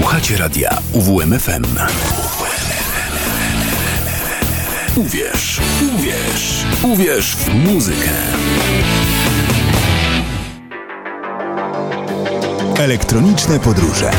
Słuchacie radia UWMFM. Uwierz, uwierz, uwierz w muzykę. Elektroniczne podróże.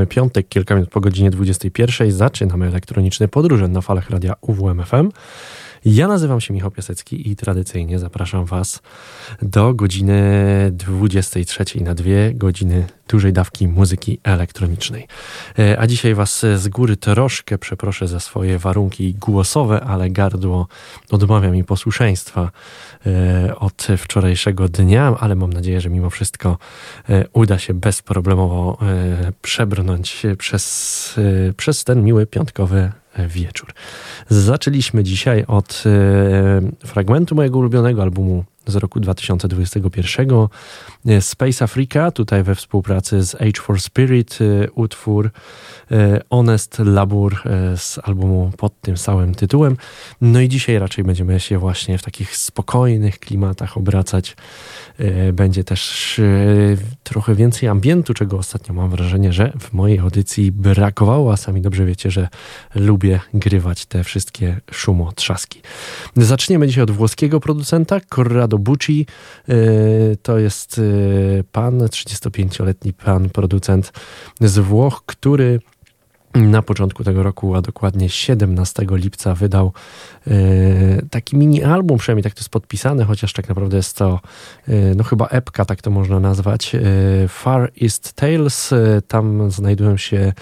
Mamy piątek, kilka minut po godzinie 21. Zaczynamy elektroniczne podróże na falach radia UWMFM. Ja nazywam się Michał Piasecki i tradycyjnie zapraszam Was do godziny 23 na dwie godziny dużej dawki muzyki elektronicznej. E, a dzisiaj Was z góry troszkę przeproszę za swoje warunki głosowe, ale gardło odmawia mi posłuszeństwa e, od wczorajszego dnia, ale mam nadzieję, że mimo wszystko e, uda się bezproblemowo przebrnąć przez, przez ten miły piątkowy wieczór. Zaczęliśmy dzisiaj od fragmentu mojego ulubionego albumu z roku 2021. Space Africa, tutaj we współpracy z Age for Spirit, utwór Honest Labor z albumu pod tym samym tytułem. No i dzisiaj raczej będziemy się właśnie w takich spokojnych klimatach obracać. Będzie też trochę więcej ambientu, czego ostatnio mam wrażenie, że w mojej audycji brakowało, a sami dobrze wiecie, że lubię grywać te wszystkie szumotrzaski. Zaczniemy dzisiaj od włoskiego producenta, Corrado Bucci. E, to jest e, pan, 35-letni pan producent z Włoch, który na początku tego roku, a dokładnie 17 lipca, wydał e, taki mini album, przynajmniej tak to jest podpisane, chociaż tak naprawdę jest to no chyba epka, tak to można nazwać. Far East Tales. Tam znajdują się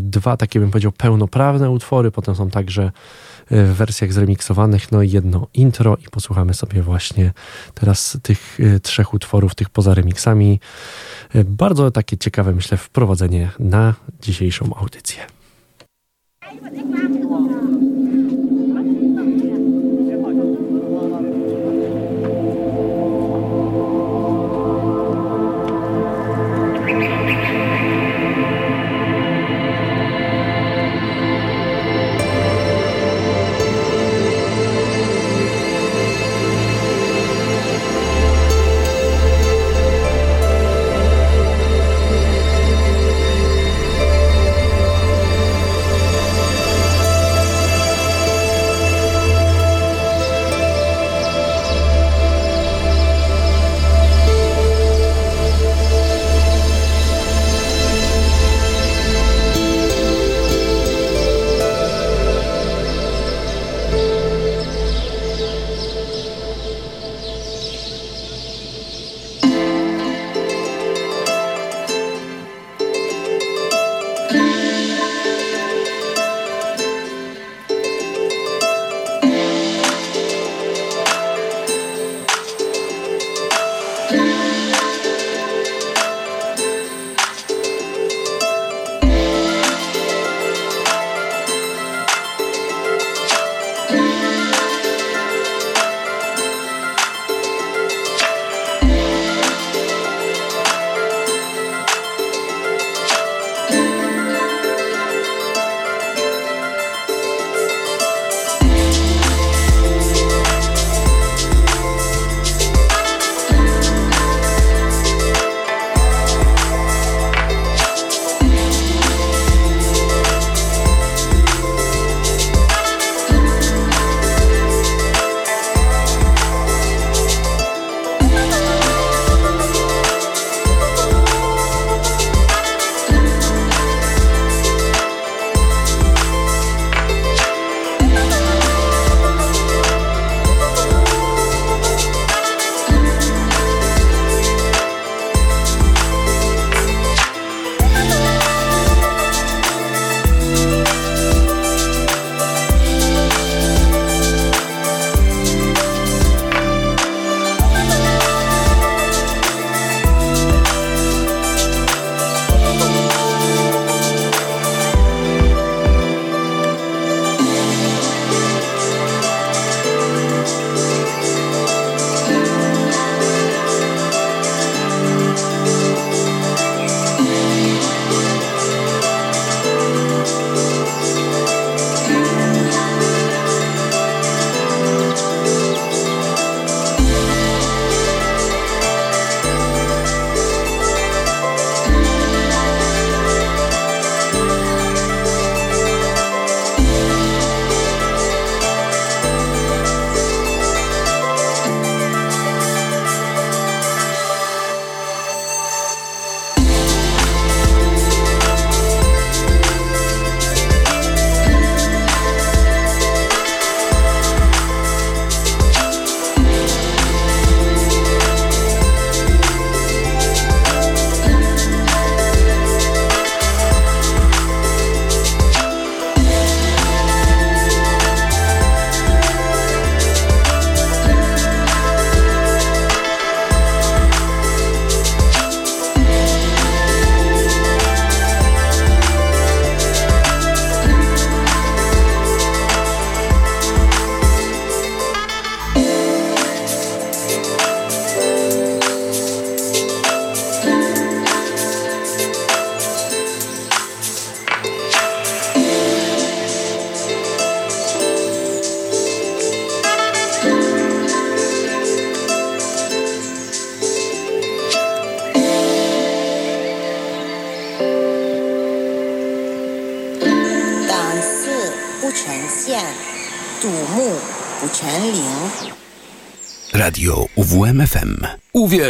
dwa takie, bym powiedział, pełnoprawne utwory. Potem są także w wersjach zremiksowanych, no i jedno intro i posłuchamy sobie właśnie teraz tych trzech utworów, tych poza remixami. Bardzo takie ciekawe, myślę, wprowadzenie na dzisiejszą audycję.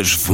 Uwierz w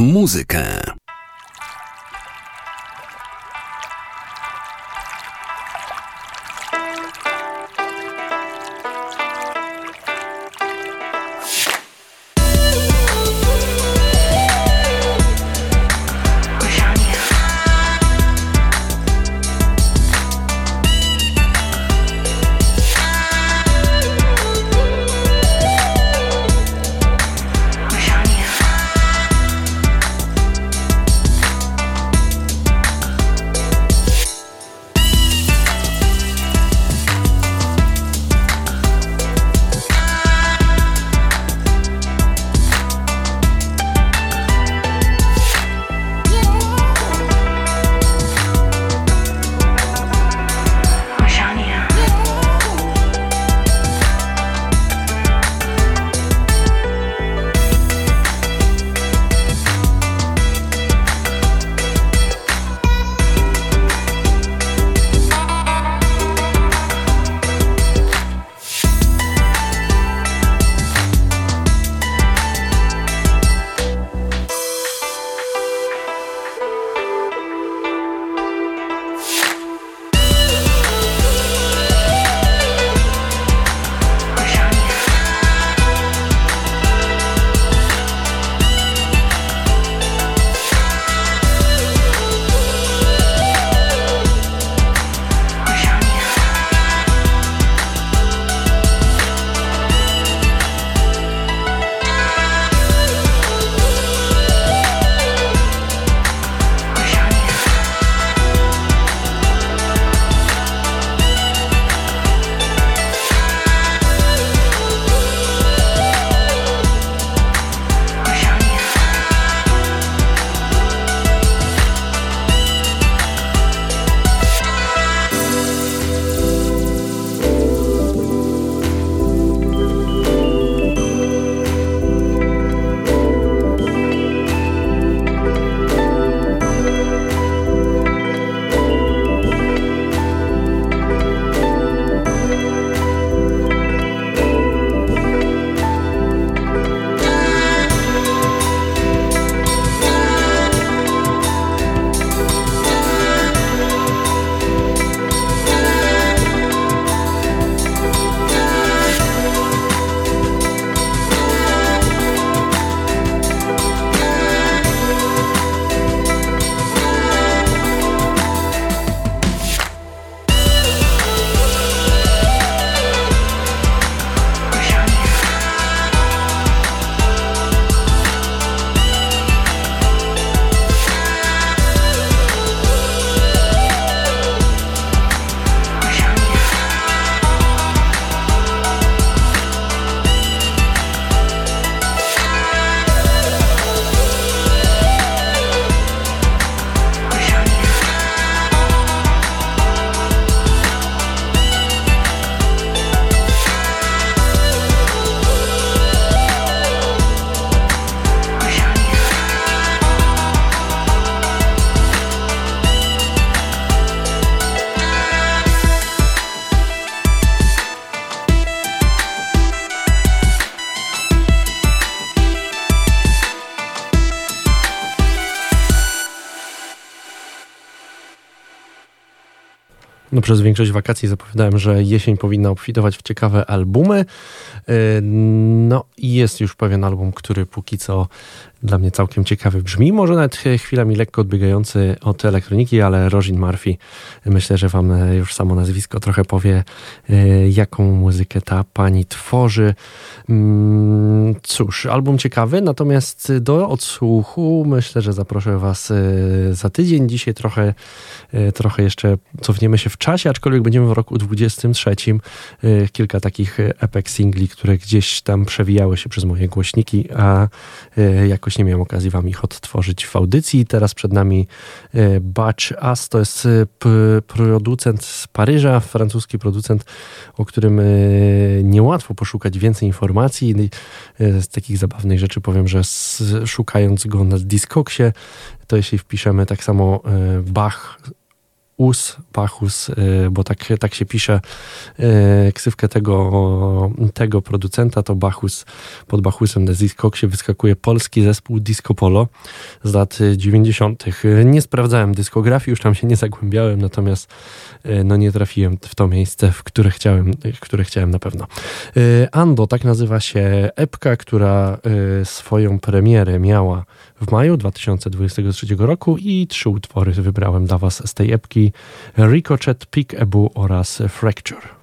No, przez większość wakacji zapowiadałem, że jesień powinna obfitować w ciekawe albumy. Yy, No i jest już pewien album, który póki co dla mnie całkiem ciekawy brzmi. Może nawet chwilami lekko odbiegający od elektroniki, ale Rosin Murphy myślę, że wam już samo nazwisko trochę powie, yy, jaką muzykę ta pani tworzy. Mm, Cóż, album ciekawy, natomiast do odsłuchu myślę, że zaproszę was yy, za tydzień. Dzisiaj trochę, yy, trochę jeszcze cofniemy się w czasie, aczkolwiek będziemy w roku 23. Yy, Kilka takich epek singli, które gdzieś tam przewijały się przez moje głośniki, a jakoś nie miałem okazji wam ich odtworzyć w audycji. Teraz przed nami Batch As, to jest producent z Paryża, francuski producent, o którym niełatwo poszukać więcej informacji. Yy, Z takich zabawnych rzeczy powiem, że szukając go na Discogsie, to jeśli wpiszemy tak samo yy, Bach Us Bachus, bo tak, tak się pisze ksywkę tego, tego producenta, to Bachus, pod Bachusem na Discogsie wyskakuje polski zespół Disco Polo z lat 90. Nie sprawdzałem dyskografii, już tam się nie zagłębiałem, natomiast no nie trafiłem w to miejsce, w które chciałem, w które chciałem na pewno. Ando, tak nazywa się epka, która swoją premierę miała w maju 2023 roku i trzy utwory wybrałem dla Was z tej epki Ricochet, Peekaboo oraz Fracture.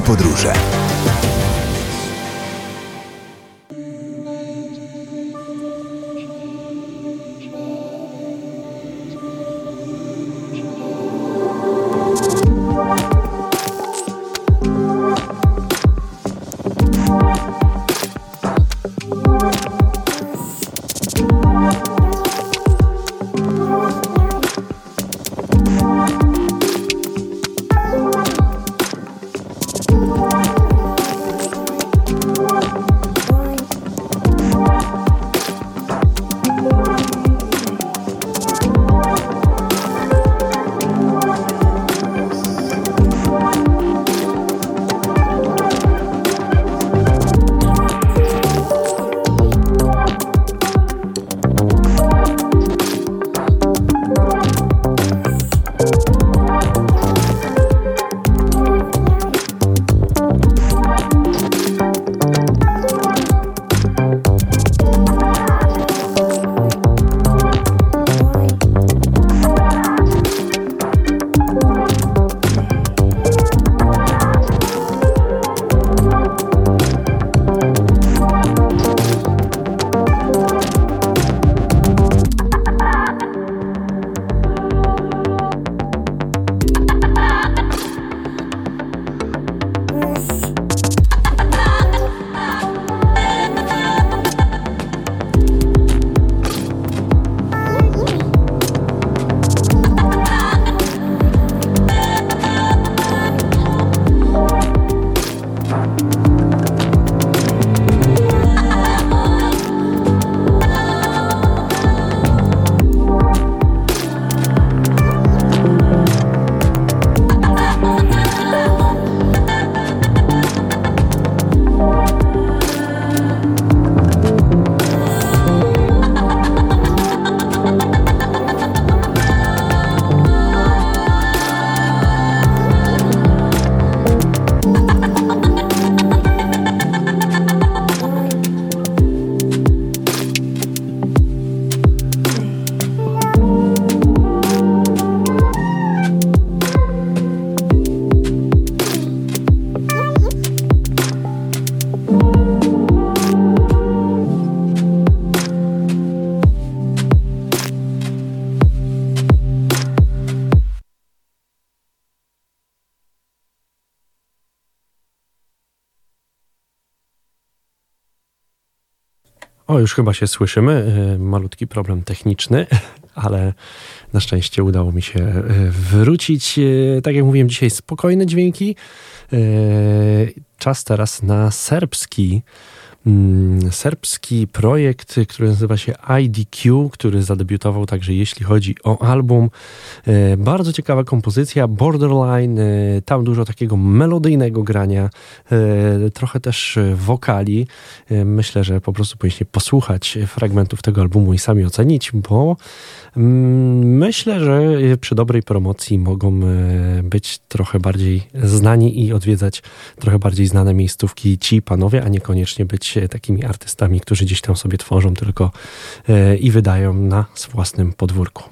Podróże. Już chyba się słyszymy. E, malutki problem techniczny, ale na szczęście udało mi się e, wrócić. E, tak jak mówiłem, dzisiaj spokojne dźwięki. Czas teraz na serbski serbski projekt, który nazywa się IDQ, który zadebiutował także jeśli chodzi o album. E, bardzo ciekawa kompozycja, borderline, e, tam dużo takiego melodyjnego grania, e, trochę też wokali. Myślę, że po prostu powinniście posłuchać fragmentów tego albumu i sami ocenić, bo mm, myślę, że przy dobrej promocji mogą być trochę bardziej znani i odwiedzać trochę bardziej znane miejscówki ci panowie, a niekoniecznie być takimi artystami, którzy gdzieś tam sobie tworzą tylko e, i wydają na własnym podwórku.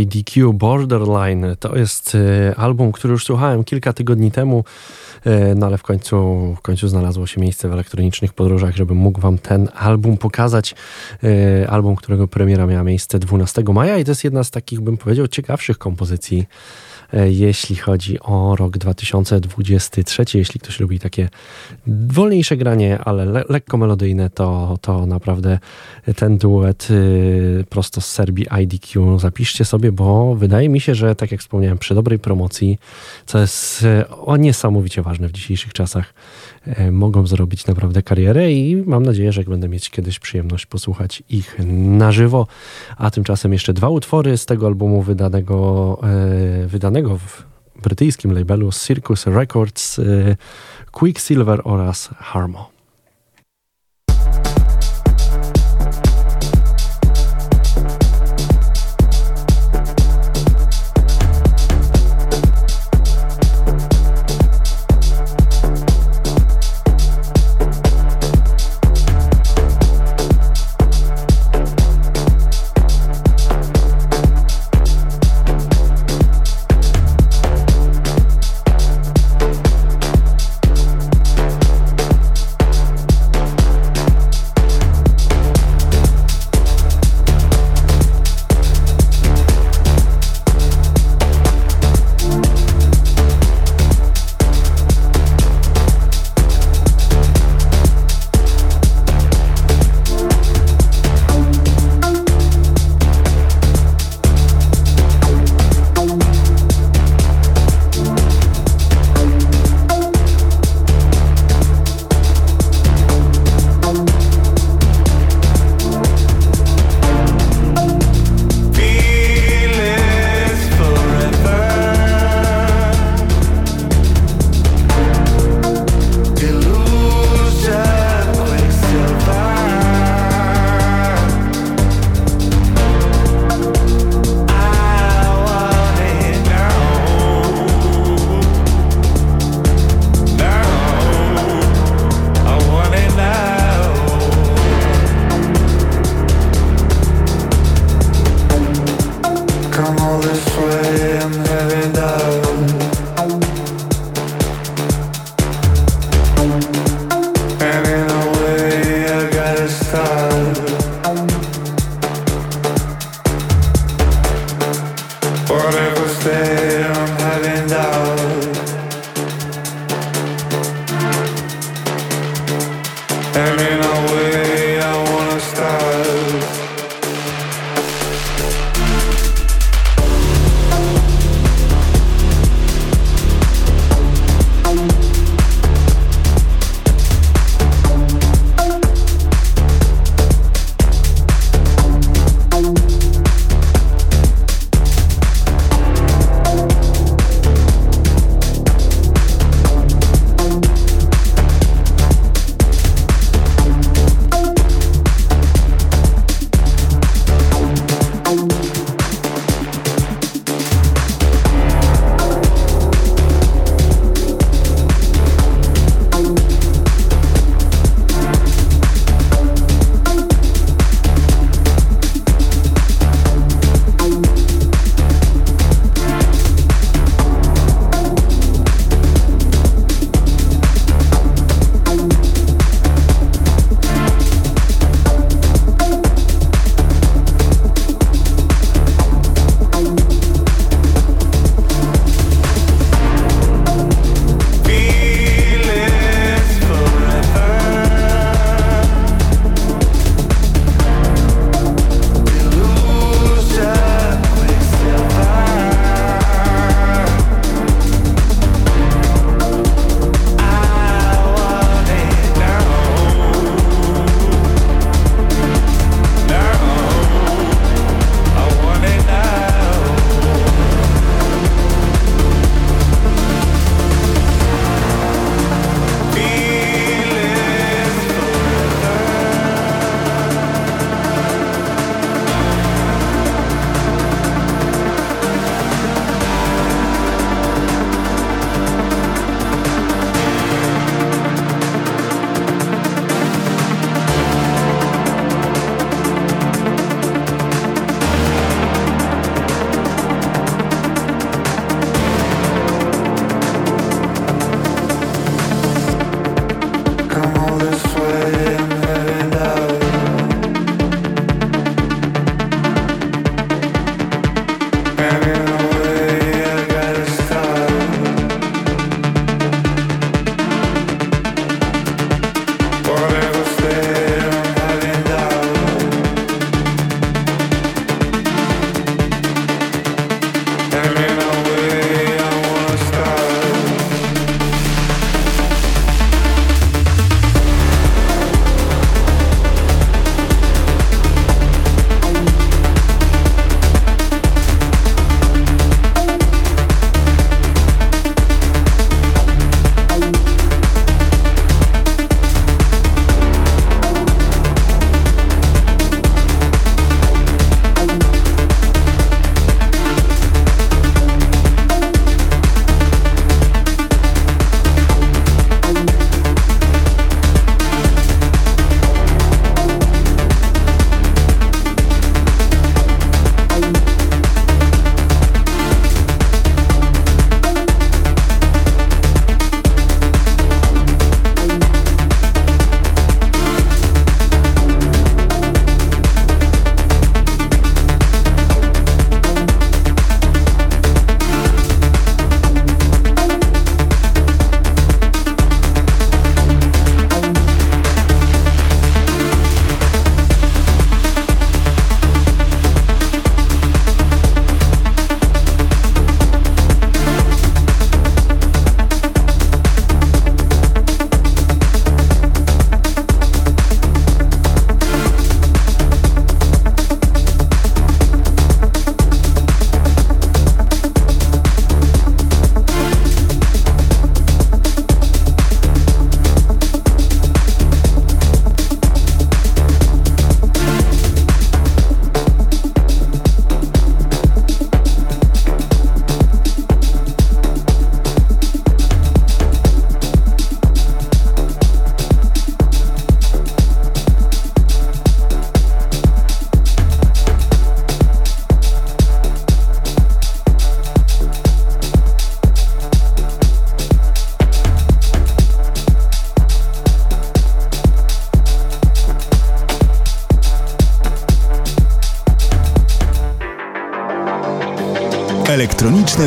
IDQ Borderline. To jest e, album, który już słuchałem kilka tygodni temu, e, no ale w końcu, w końcu znalazło się miejsce w elektronicznych podróżach, żebym mógł wam ten album pokazać. E, album, którego premiera miała miejsce 12 maja i to jest jedna z takich, bym powiedział, ciekawszych kompozycji jeśli chodzi o rok 2023. Jeśli ktoś lubi takie wolniejsze granie, ale le lekko melodyjne, to, to naprawdę ten duet y, prosto z Serbii IDQ zapiszcie sobie, bo wydaje mi się, że tak jak wspomniałem, przy dobrej promocji, co jest e, o niesamowicie ważne w dzisiejszych czasach, e, mogą zrobić naprawdę karierę i mam nadzieję, że będę mieć kiedyś przyjemność posłuchać ich na żywo. A tymczasem jeszcze dwa utwory z tego albumu wydanego, wydanego wydanego w brytyjskim labelu Circus Records y, Quicksilver oraz Harmo.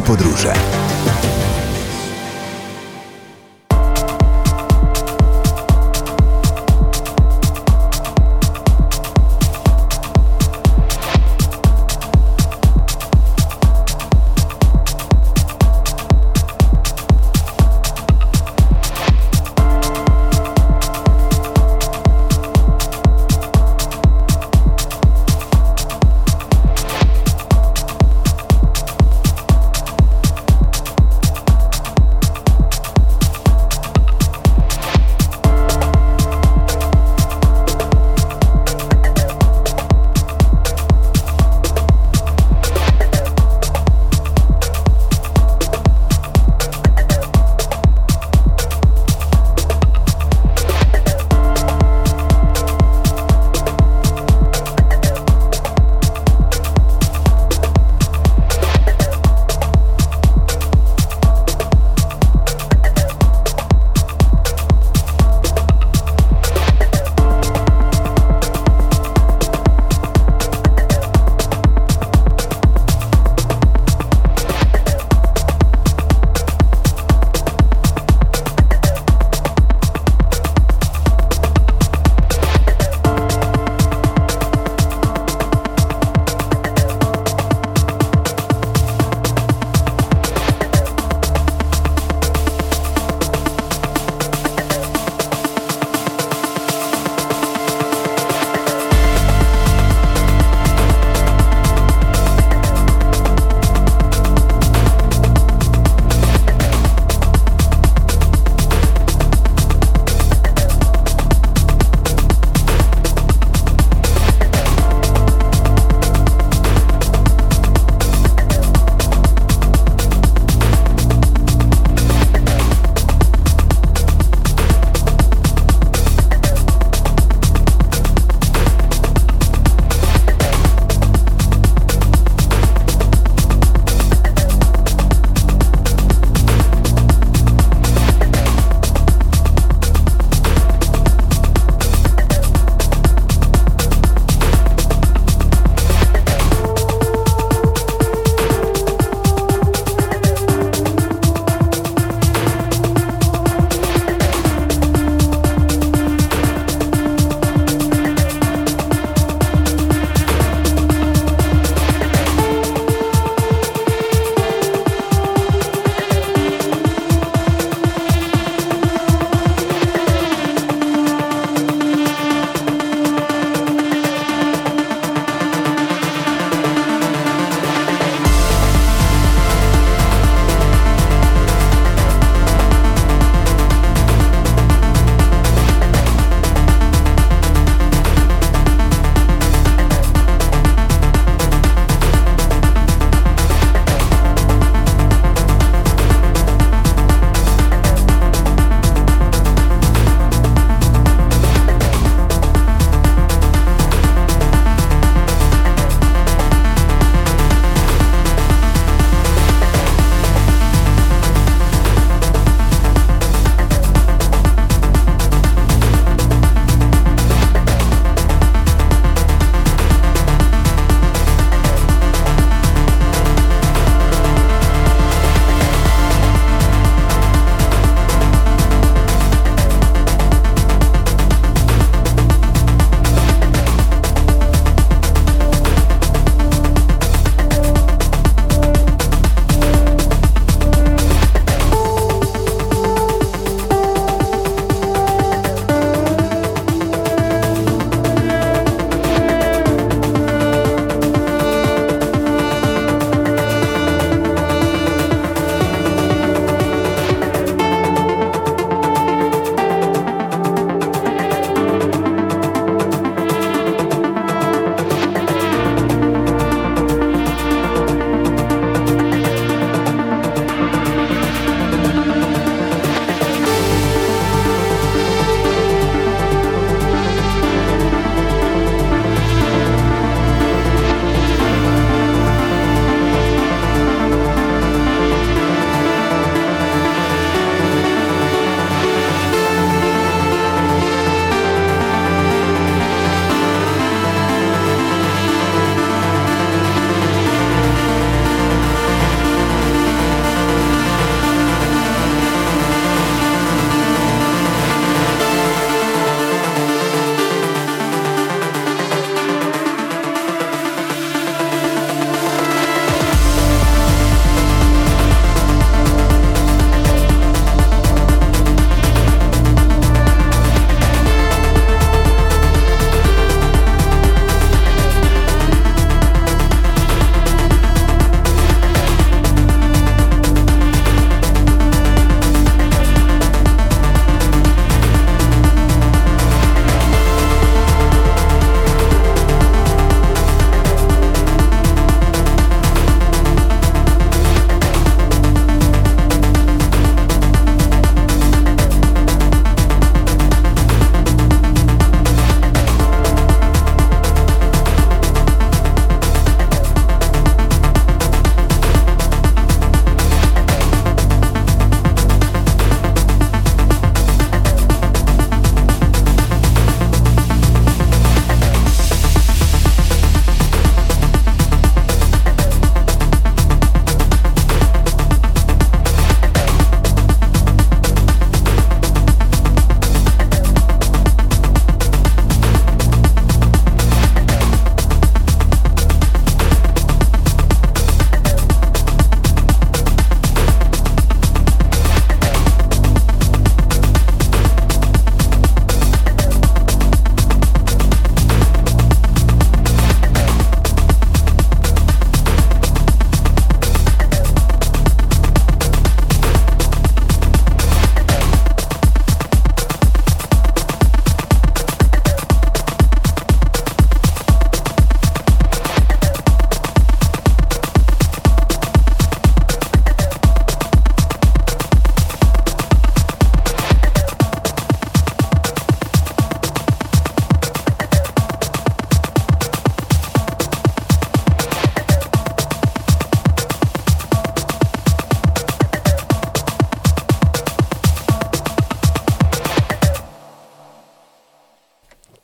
Podróże.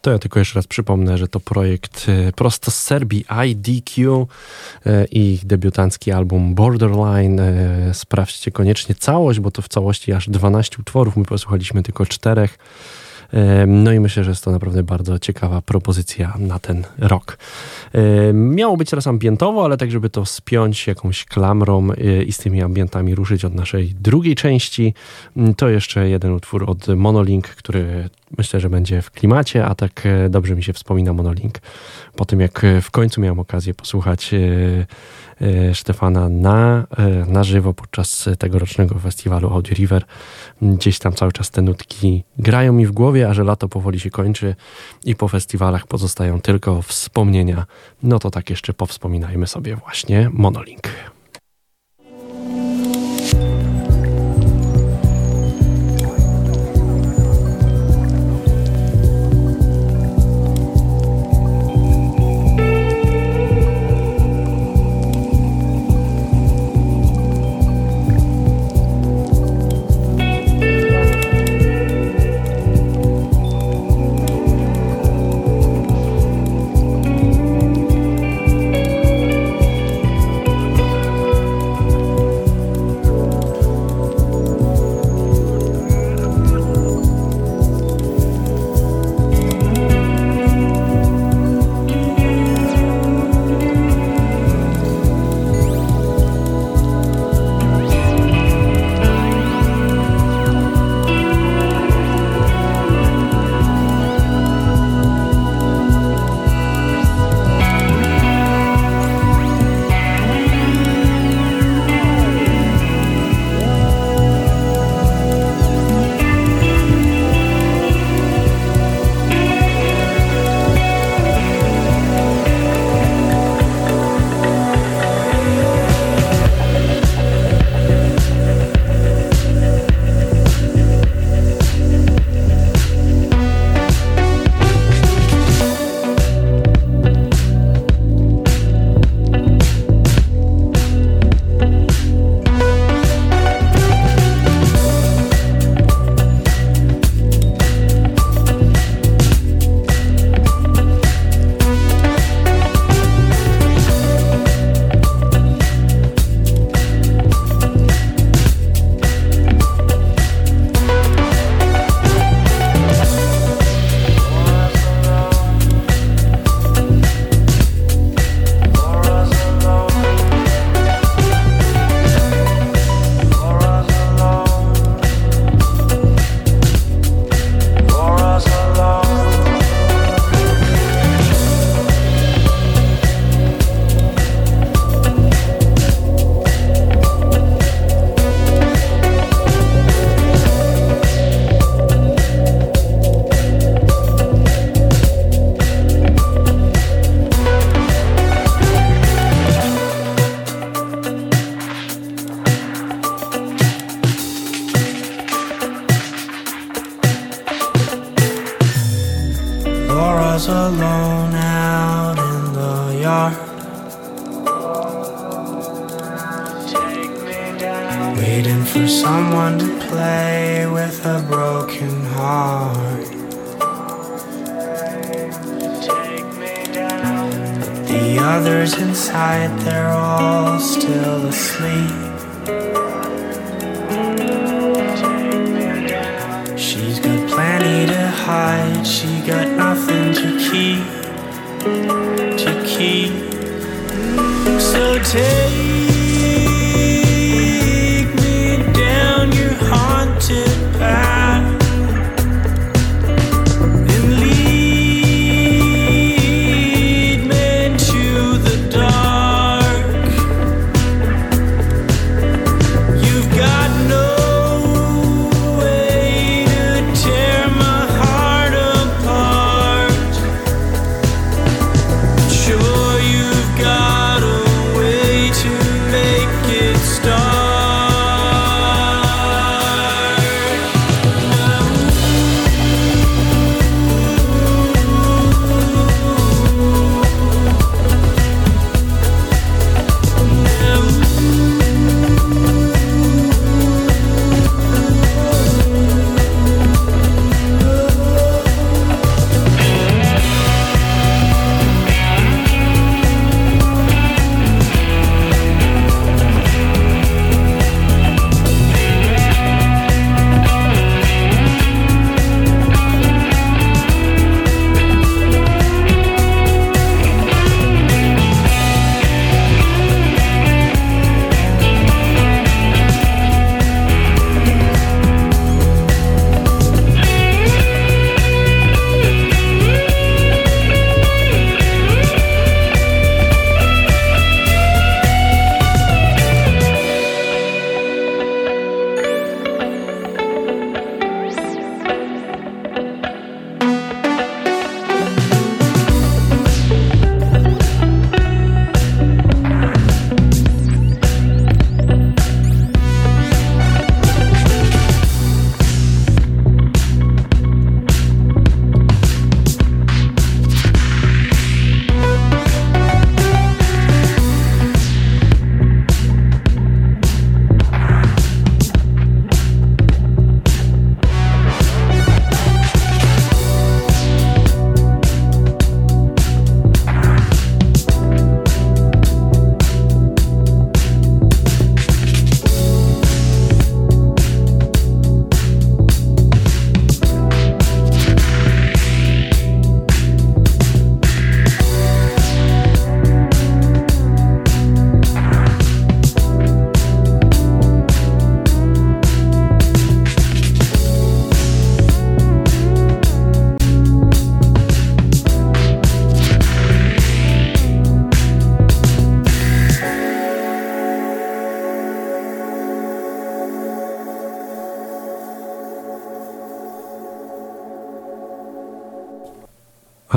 To ja tylko jeszcze raz przypomnę, że to projekt e, prosto z Serbii IDQ e, i ich debiutancki album Borderline. E, sprawdźcie koniecznie całość, bo to w całości aż 12 utworów. My posłuchaliśmy tylko czterech. No i myślę, że jest to naprawdę bardzo ciekawa propozycja na ten rok. Miało być teraz ambientowo, ale tak, żeby to spiąć jakąś klamrą i z tymi ambientami ruszyć od naszej drugiej części, to jeszcze jeden utwór od Monolink, który myślę, że będzie w klimacie, a tak e, dobrze mi się wspomina Monolink. Po tym, jak e, w końcu miałem okazję posłuchać e, Stefana na, na żywo podczas tegorocznego festiwalu Audio River. Gdzieś tam cały czas te nutki grają mi w głowie, a że lato powoli się kończy i po festiwalach pozostają tylko wspomnienia, no to tak jeszcze powspominajmy sobie właśnie Monolink. To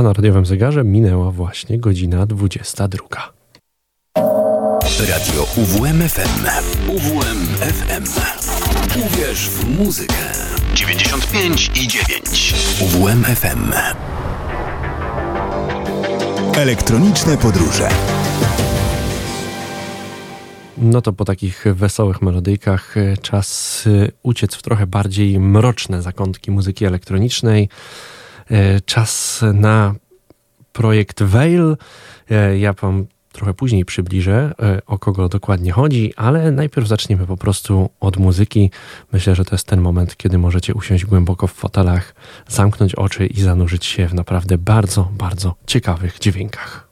A na radiowym zegarze minęła właśnie godzina 22. Radio UWMFM. UWMFM. Uwierz w muzykę. 95 i 9. UWMFM. Elektroniczne podróże. No to po takich wesołych melodyjkach e, czas e, uciec w trochę bardziej mroczne zakątki muzyki elektronicznej. E, czas na projekt Veil. Ja wam trochę później przybliżę, o kogo dokładnie chodzi, ale najpierw zaczniemy po prostu od muzyki. Myślę, że to jest ten moment, kiedy możecie usiąść głęboko w fotelach, zamknąć oczy i zanurzyć się w naprawdę bardzo, bardzo ciekawych dźwiękach.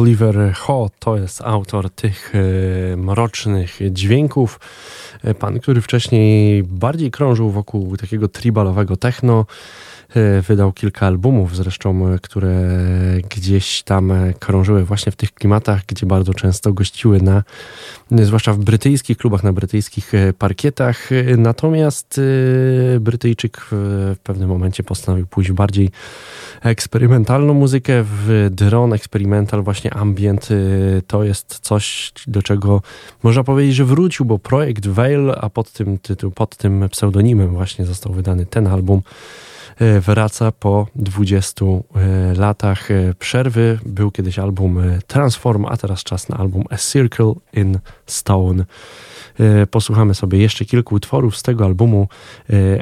Oliver Ho to jest autor tych e, mrocznych dźwięków. E, Pan, który wcześniej bardziej krążył wokół takiego tribalowego techno, e, wydał kilka albumów zresztą, które gdzieś tam krążyły właśnie w tych klimatach, gdzie bardzo często gościły na, zwłaszcza w brytyjskich klubach, na brytyjskich e, parkietach. E, Natomiast Brytyjczyk w, pewnym momencie postanowił pójść w bardziej eksperymentalną muzykę, w drone experimental, właśnie ambient. y, To jest coś, do czego można powiedzieć, że wrócił, bo projekt Veil, a pod tym, tytuł, pod tym pseudonimem właśnie został wydany ten album, y, wraca po 20 y, latach y, przerwy. Był kiedyś album Transform, a teraz czas na album A Circle in Stone. Posłuchamy sobie jeszcze kilku utworów z tego albumu,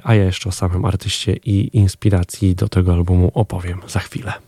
a ja jeszcze o samym artyście i inspiracji do tego albumu opowiem za chwilę.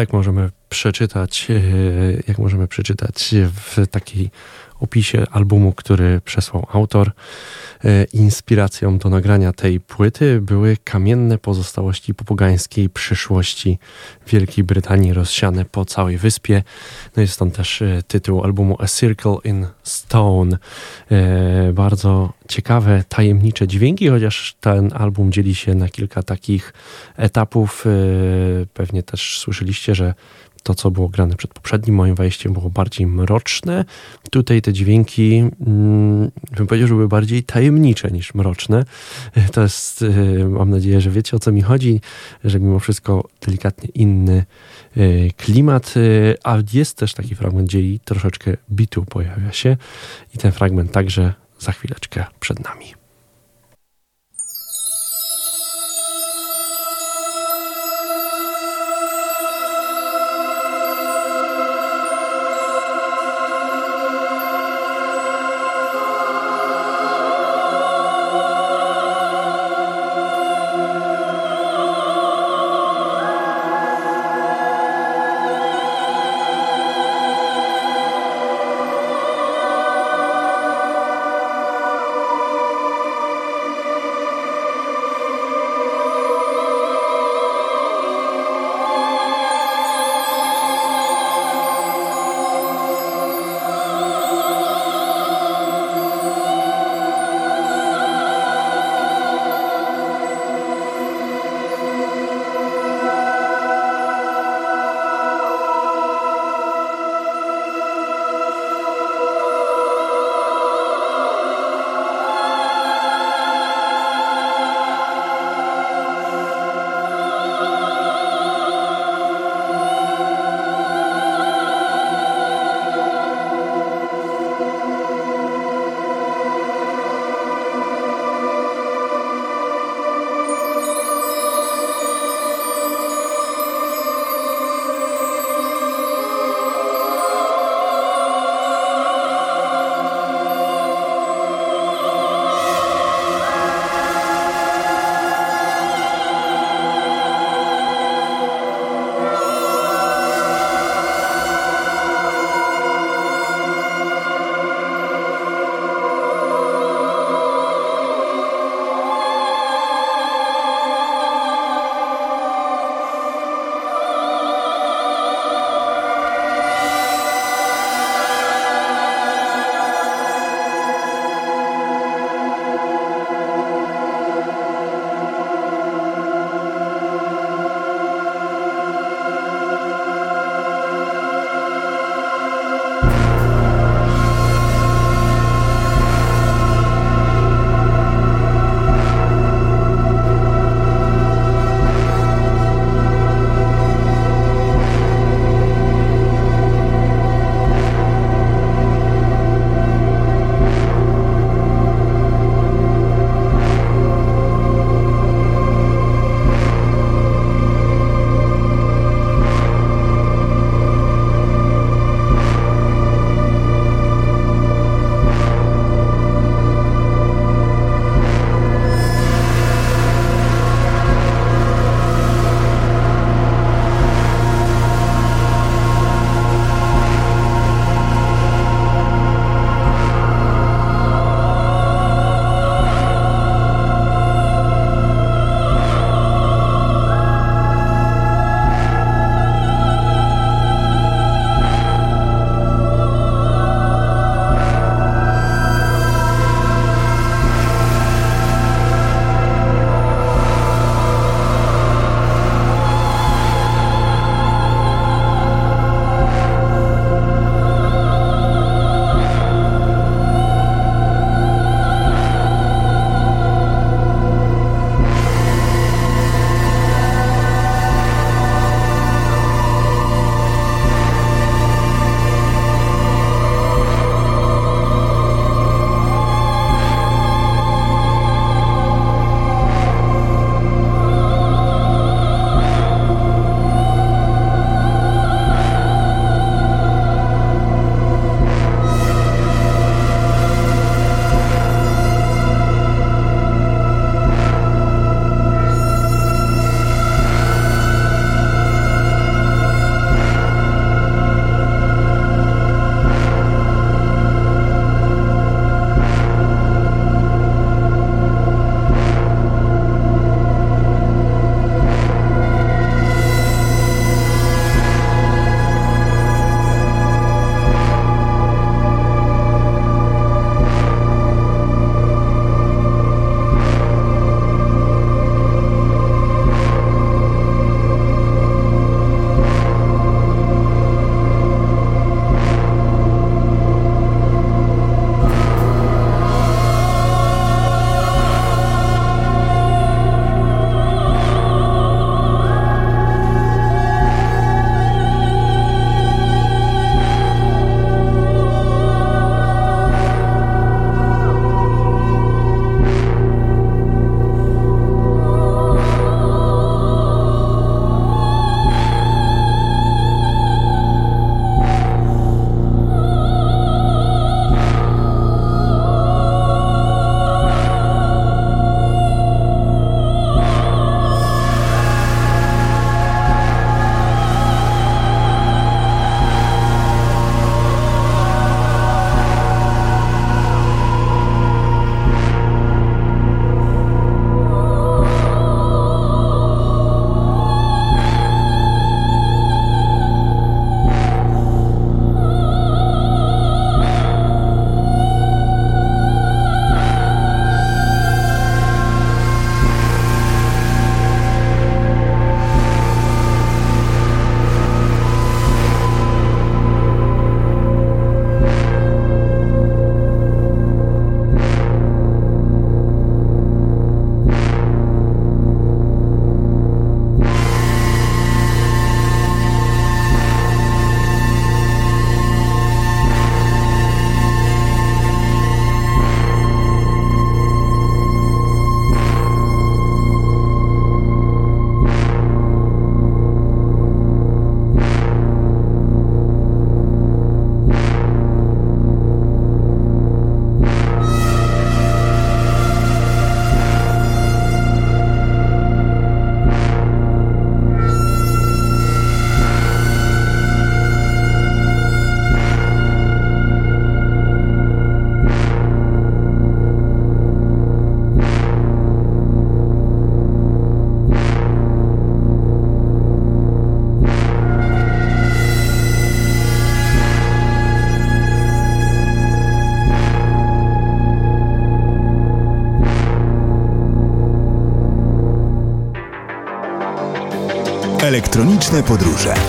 Jak możemy przeczytać, e, jak możemy przeczytać w takiej opisie albumu, który przesłał autor. E, inspiracją do nagrania tej płyty były kamienne pozostałości popogańskiej przyszłości Wielkiej Brytanii rozsiane po całej wyspie. No jest stąd też e, tytuł albumu A Circle in Stone. E, bardzo ciekawe, tajemnicze dźwięki, chociaż ten album dzieli się na kilka takich etapów. Pewnie też słyszeliście, że to, co było grane przed poprzednim moim wejściem, było bardziej mroczne. Tutaj te dźwięki, mm, bym powiedział, że były bardziej tajemnicze niż mroczne. To jest, y, mam nadzieję, że wiecie o co mi chodzi, że mimo wszystko delikatnie inny y, klimat, y, a jest też taki fragment, gdzie i troszeczkę bitu pojawia się i ten fragment także za chwileczkę przed nami. Elektroniczne podróże.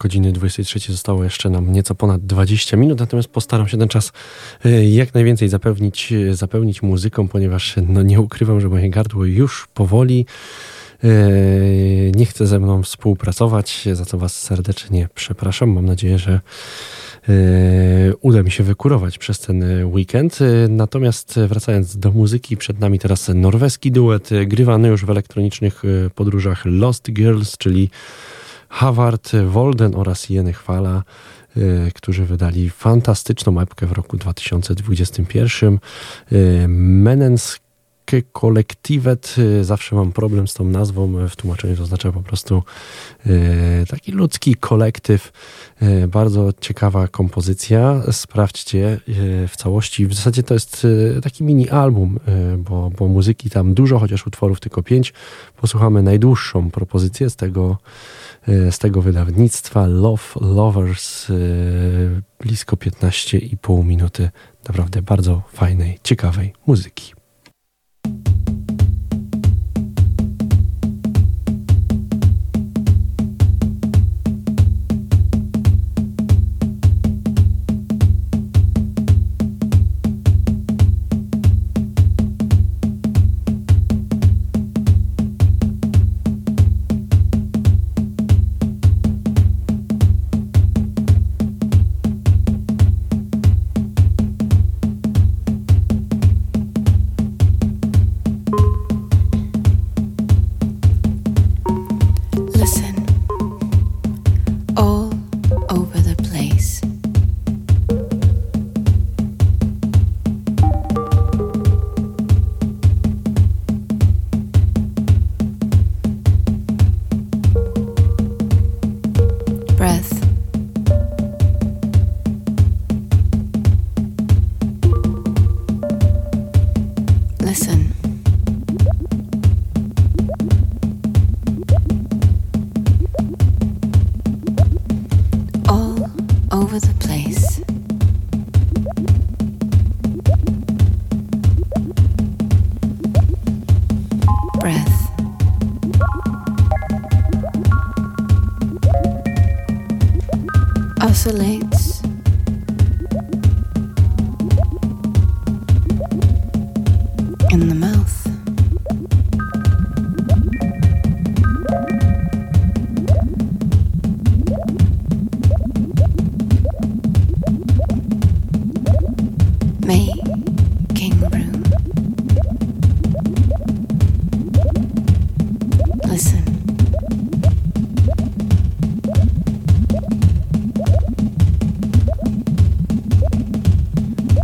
Godziny 23 zostało jeszcze nam nieco ponad 20 minut, natomiast postaram się ten czas e, jak najwięcej zapewnić, e, zapełnić muzyką, ponieważ no, nie ukrywam, że moje gardło już powoli e, nie chce ze mną współpracować, za co Was serdecznie przepraszam. Mam nadzieję, że uda mi się wykurować przez ten weekend. Natomiast wracając do muzyki, przed nami teraz norweski duet grywany już w elektronicznych podróżach Lost Girls, czyli Havard Wolden oraz Jeny Chwala, y, którzy wydali fantastyczną epkę w roku 2021. Y, Menens Kolektivet, y, zawsze mam problem z tą nazwą, w tłumaczeniu to oznacza po prostu taki ludzki kolektyw, bardzo ciekawa kompozycja, sprawdźcie w całości, w zasadzie to jest taki mini album, bo, bo muzyki tam dużo, chociaż utworów tylko pięć, posłuchamy najdłuższą propozycję z tego z tego wydawnictwa Love Lovers, blisko 15,5 minuty naprawdę bardzo fajnej, ciekawej muzyki.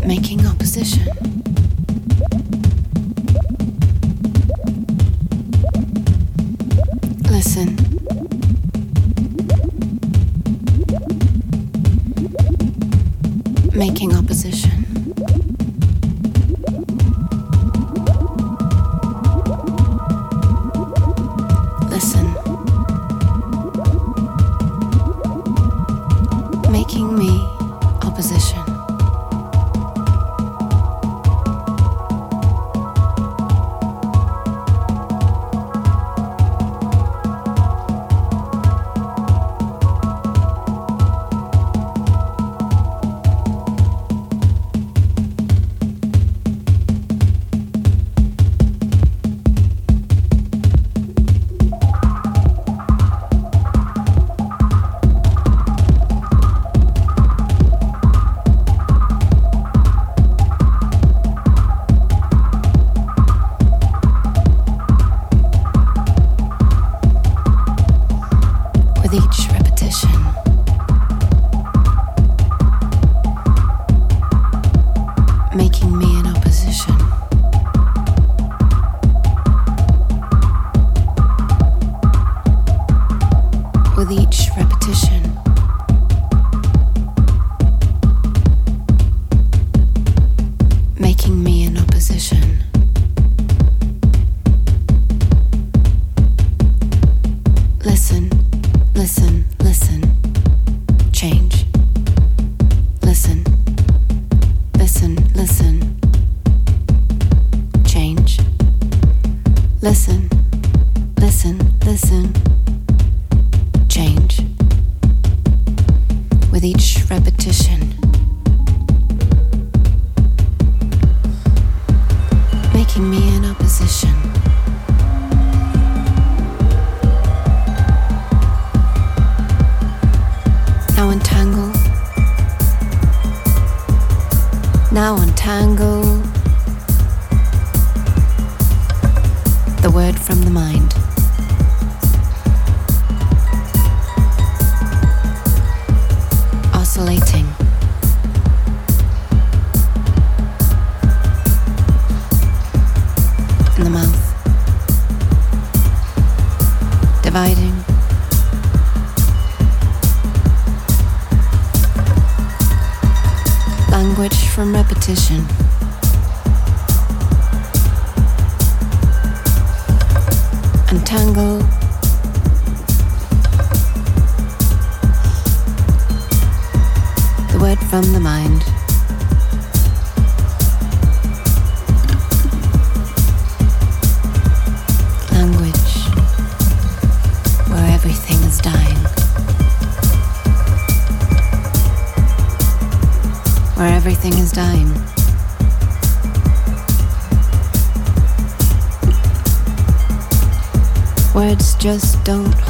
making opposition. Listen. Making opposition. Just don't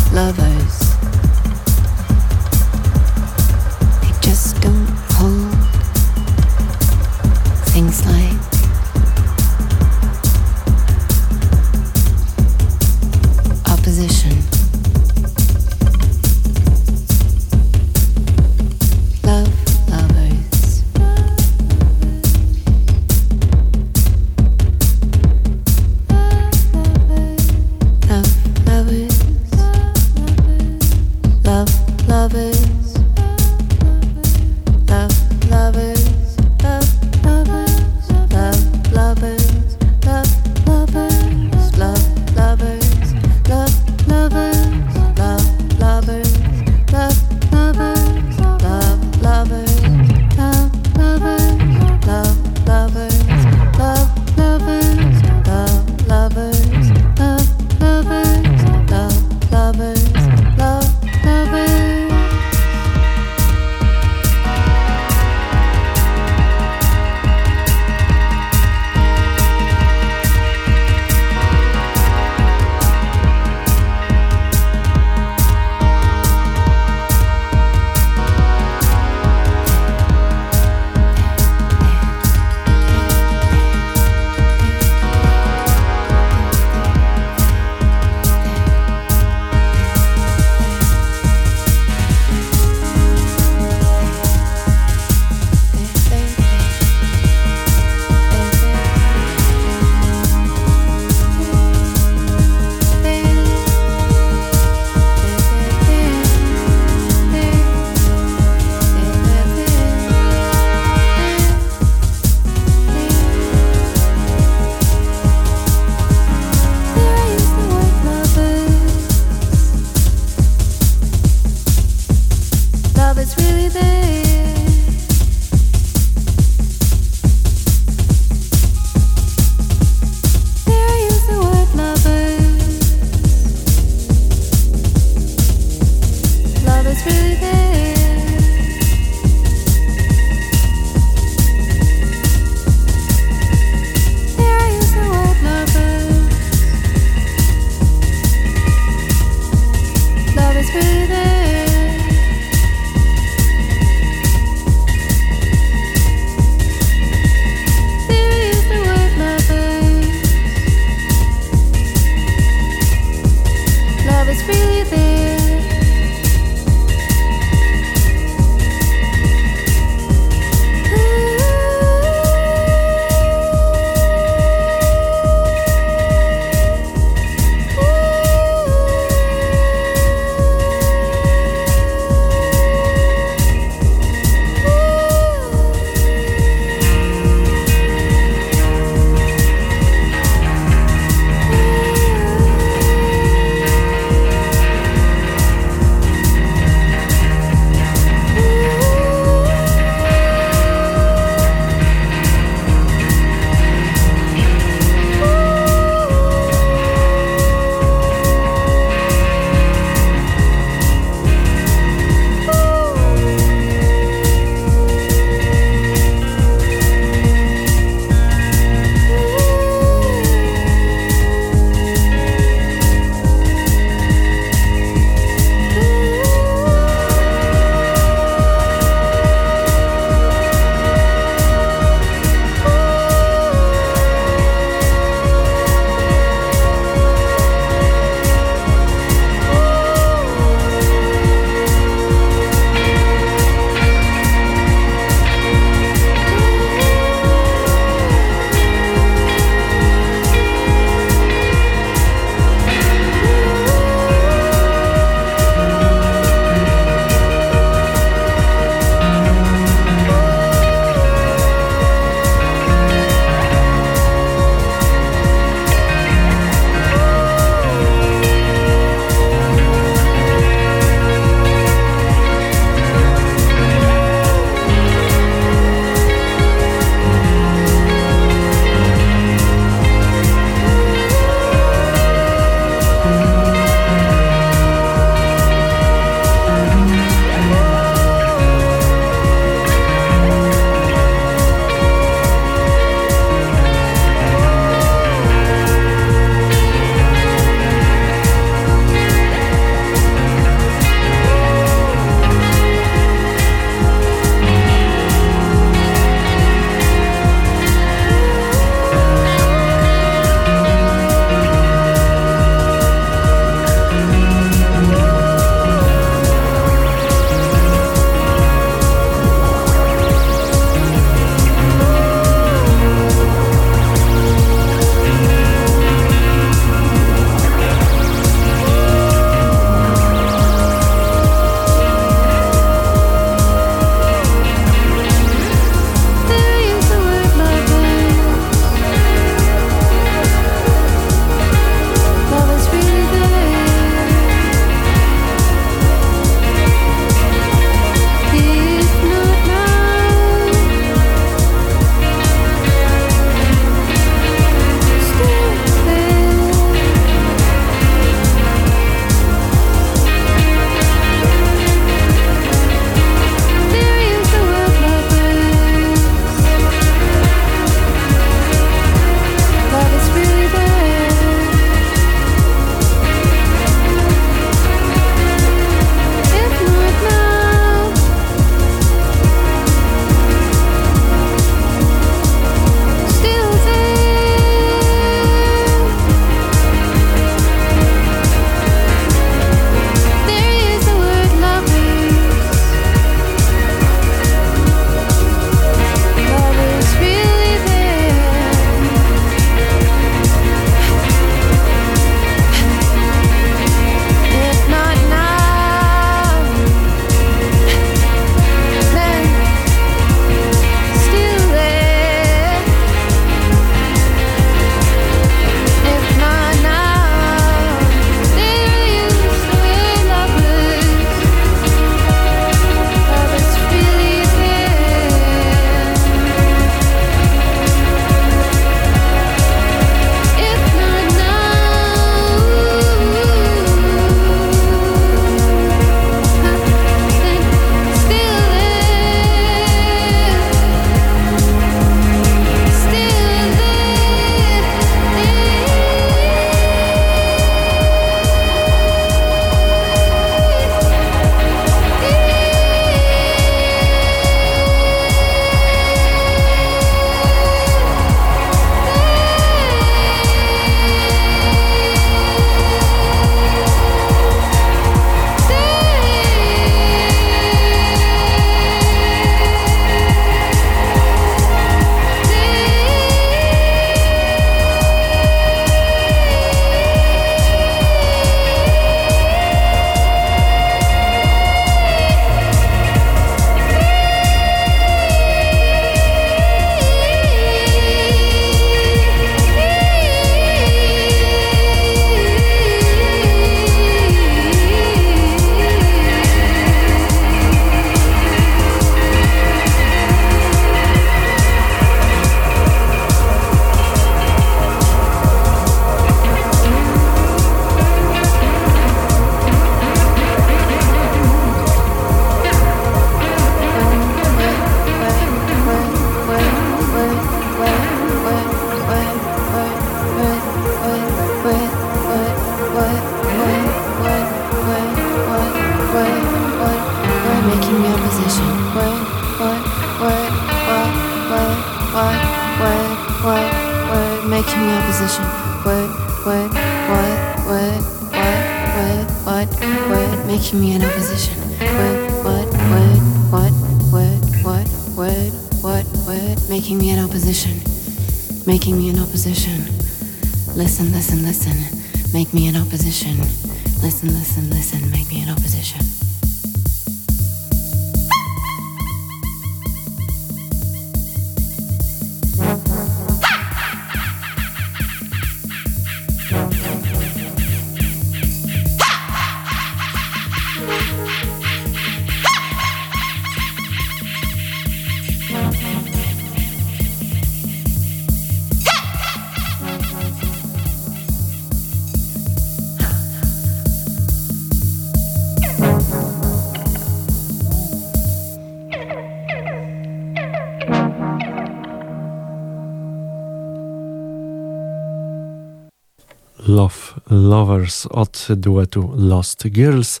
Lovers od duetu Lost Girls.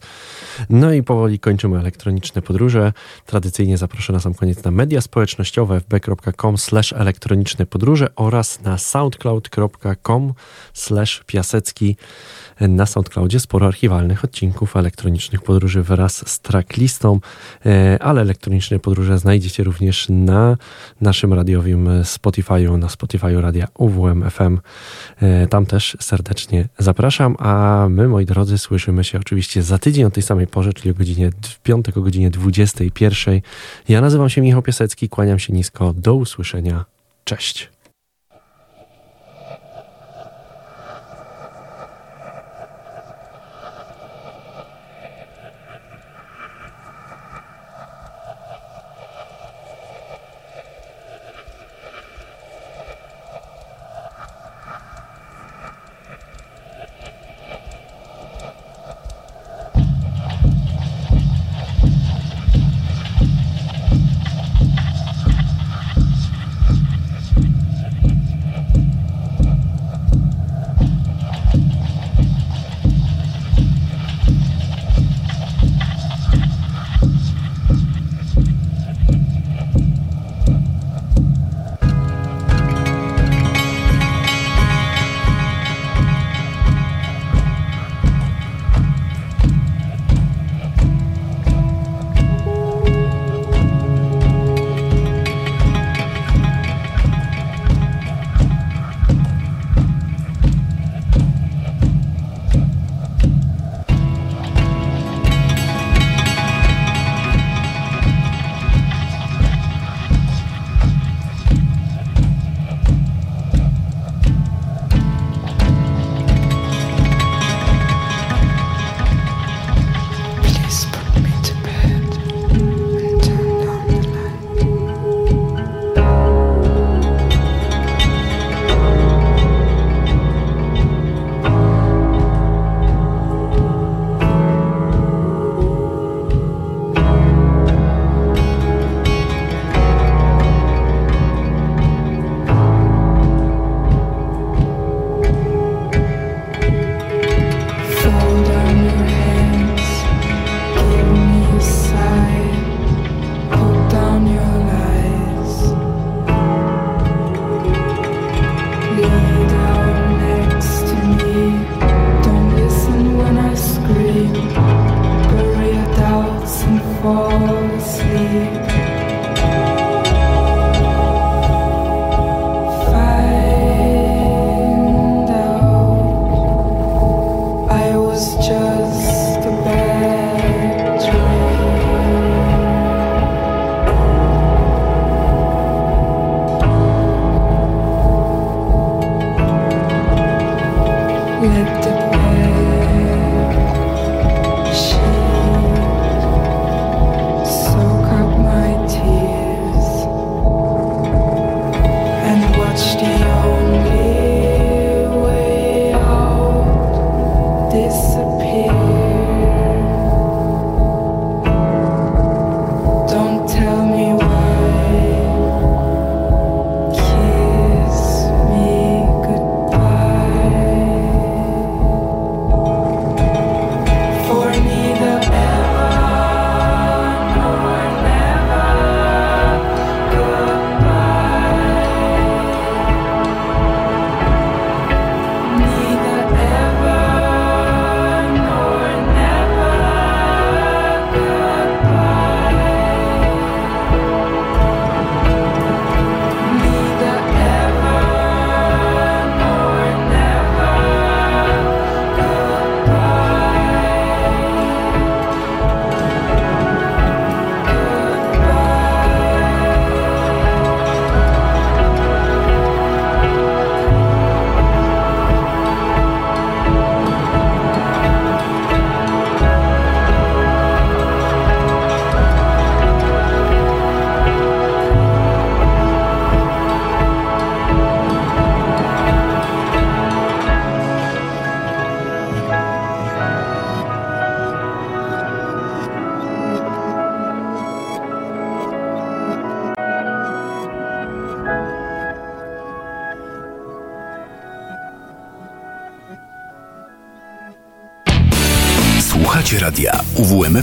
No i powoli kończymy elektroniczne podróże. Tradycyjnie zaproszę na sam koniec na media społecznościowe fb.com slash elektroniczne podróże oraz na soundcloud.com slash piasecki. Na SoundCloudzie sporo archiwalnych odcinków elektronicznych podróży wraz z tracklistą, e, ale elektroniczne podróże znajdziecie również na naszym radiowym Spotify'u, na Spotify'u radia UWM FM. E, Tam też serdecznie zapraszam, a my, moi drodzy, słyszymy się oczywiście za tydzień o tej samej porze, czyli o godzinie, w piątek o godzinie 21. Ja nazywam się Michał Piasecki, kłaniam się nisko, do usłyszenia, cześć.